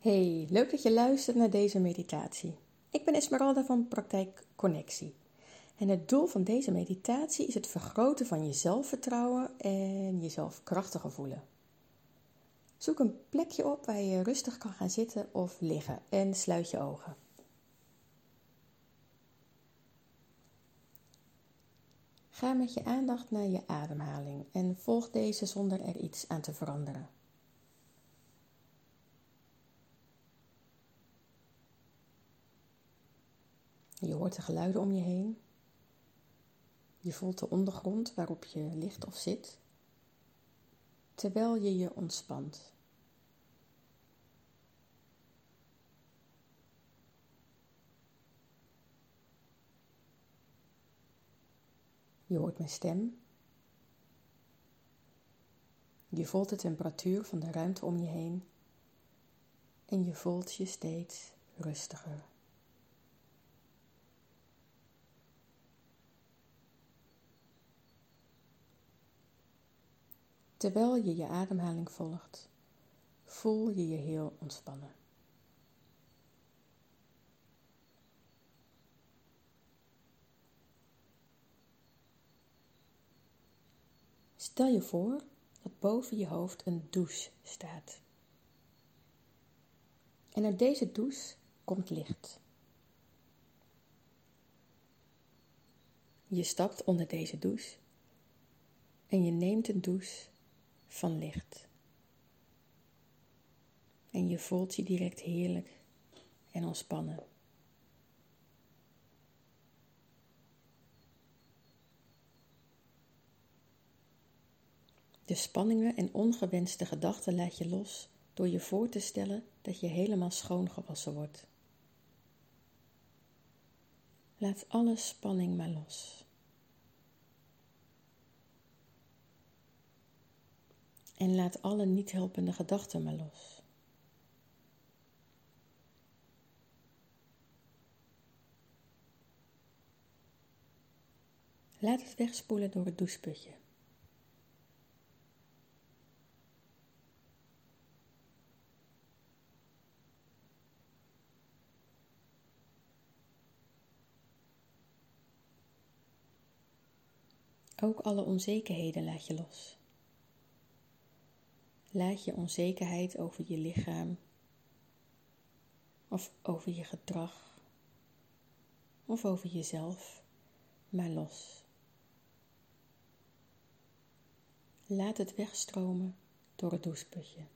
Hey, leuk dat je luistert naar deze meditatie. Ik ben Esmeralda van Praktijk Connectie. En het doel van deze meditatie is het vergroten van je zelfvertrouwen en jezelf krachtiger voelen. Zoek een plekje op waar je rustig kan gaan zitten of liggen en sluit je ogen. Ga met je aandacht naar je ademhaling en volg deze zonder er iets aan te veranderen. Je hoort de geluiden om je heen. Je voelt de ondergrond waarop je ligt of zit, terwijl je je ontspant. Je hoort mijn stem. Je voelt de temperatuur van de ruimte om je heen en je voelt je steeds rustiger. Terwijl je je ademhaling volgt, voel je je heel ontspannen. Stel je voor dat boven je hoofd een douche staat. En uit deze douche komt licht. Je stapt onder deze douche en je neemt een douche van licht. En je voelt je direct heerlijk en ontspannen. De spanningen en ongewenste gedachten laat je los door je voor te stellen dat je helemaal schoongewassen wordt. Laat alle spanning maar los. En laat alle niet helpende gedachten maar los. Laat het wegspoelen door het doucheputje. Ook alle onzekerheden laat je los. Laat je onzekerheid over je lichaam of over je gedrag of over jezelf maar los. Laat het wegstromen door het doucheputje.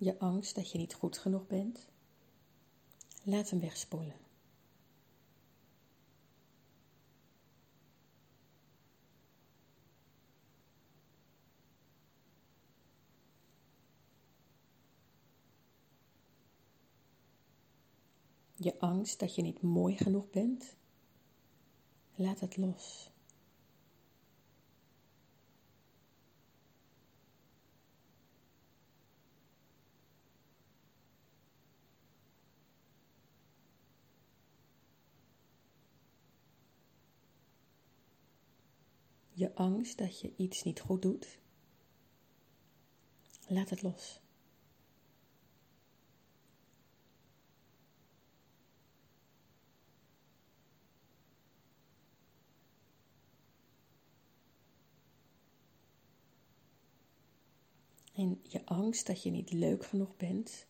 Je angst dat je niet goed genoeg bent, laat hem wegspoelen. Je angst dat je niet mooi genoeg bent, laat het los. Je angst dat je iets niet goed doet, laat het los. En je angst dat je niet leuk genoeg bent,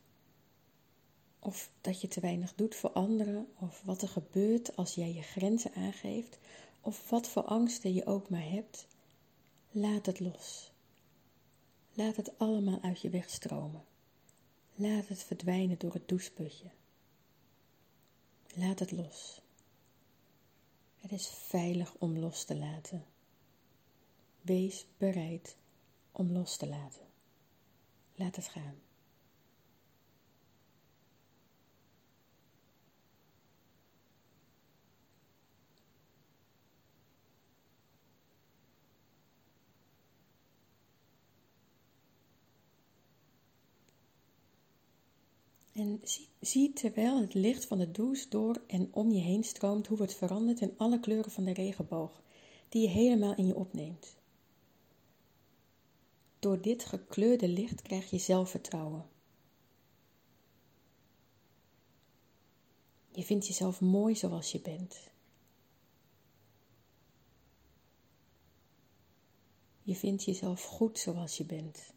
of dat je te weinig doet voor anderen, of wat er gebeurt als jij je grenzen aangeeft, of wat voor angsten je ook maar hebt, laat het los. Laat het allemaal uit je weg stromen. Laat het verdwijnen door het doucheputje. Laat het los. Het is veilig om los te laten. Wees bereid om los te laten. Laat het gaan. En zie, terwijl het licht van de douche door en om je heen stroomt, hoe het verandert in alle kleuren van de regenboog, die je helemaal in je opneemt. Door dit gekleurde licht krijg je zelfvertrouwen. Je vindt jezelf mooi zoals je bent. Je vindt jezelf goed zoals je bent.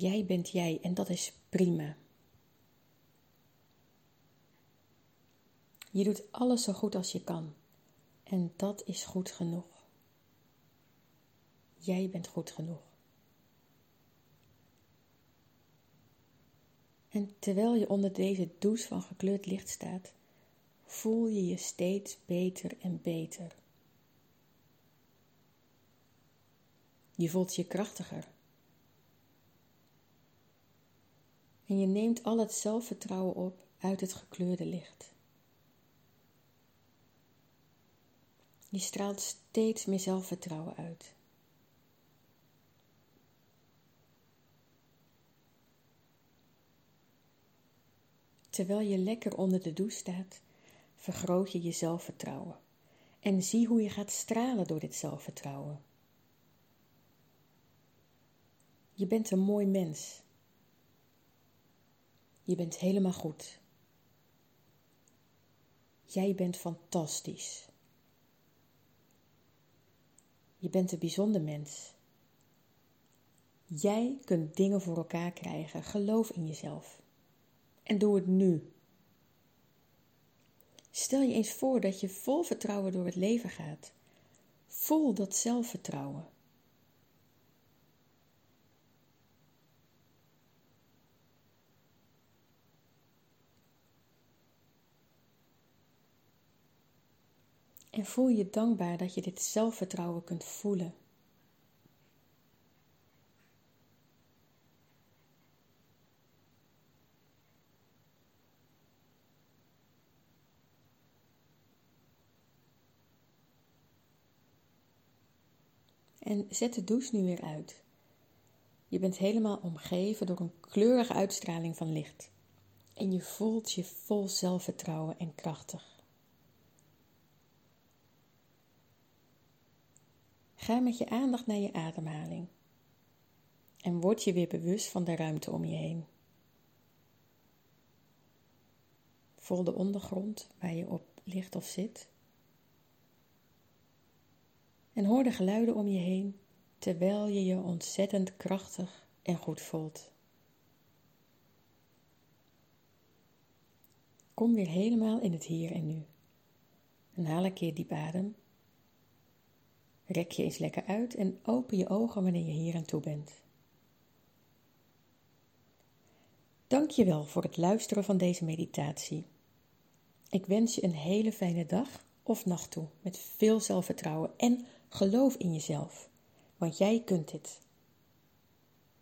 Jij bent jij en dat is prima. Je doet alles zo goed als je kan en dat is goed genoeg. Jij bent goed genoeg. En terwijl je onder deze douche van gekleurd licht staat, voel je je steeds beter en beter. Je voelt je krachtiger. En je neemt al het zelfvertrouwen op uit het gekleurde licht. Je straalt steeds meer zelfvertrouwen uit. Terwijl je lekker onder de douche staat, vergroot je je zelfvertrouwen. En zie hoe je gaat stralen door dit zelfvertrouwen. Je bent een mooi mens. Je bent helemaal goed. Jij bent fantastisch. Je bent een bijzonder mens. Jij kunt dingen voor elkaar krijgen. Geloof in jezelf. En doe het nu. Stel je eens voor dat je vol vertrouwen door het leven gaat. Vol dat zelfvertrouwen. En voel je dankbaar dat je dit zelfvertrouwen kunt voelen. En zet de douche nu weer uit. Je bent helemaal omgeven door een kleurige uitstraling van licht. En je voelt je vol zelfvertrouwen en krachtig. Ga met je aandacht naar je ademhaling. En word je weer bewust van de ruimte om je heen. Voel de ondergrond waar je op ligt of zit. En hoor de geluiden om je heen terwijl je je ontzettend krachtig en goed voelt. Kom weer helemaal in het hier en nu. En haal een keer diep adem Rek je eens lekker uit en open je ogen wanneer je hier aan toe bent. Dank je wel voor het luisteren van deze meditatie. Ik wens je een hele fijne dag of nacht toe met veel zelfvertrouwen en geloof in jezelf, want jij kunt dit.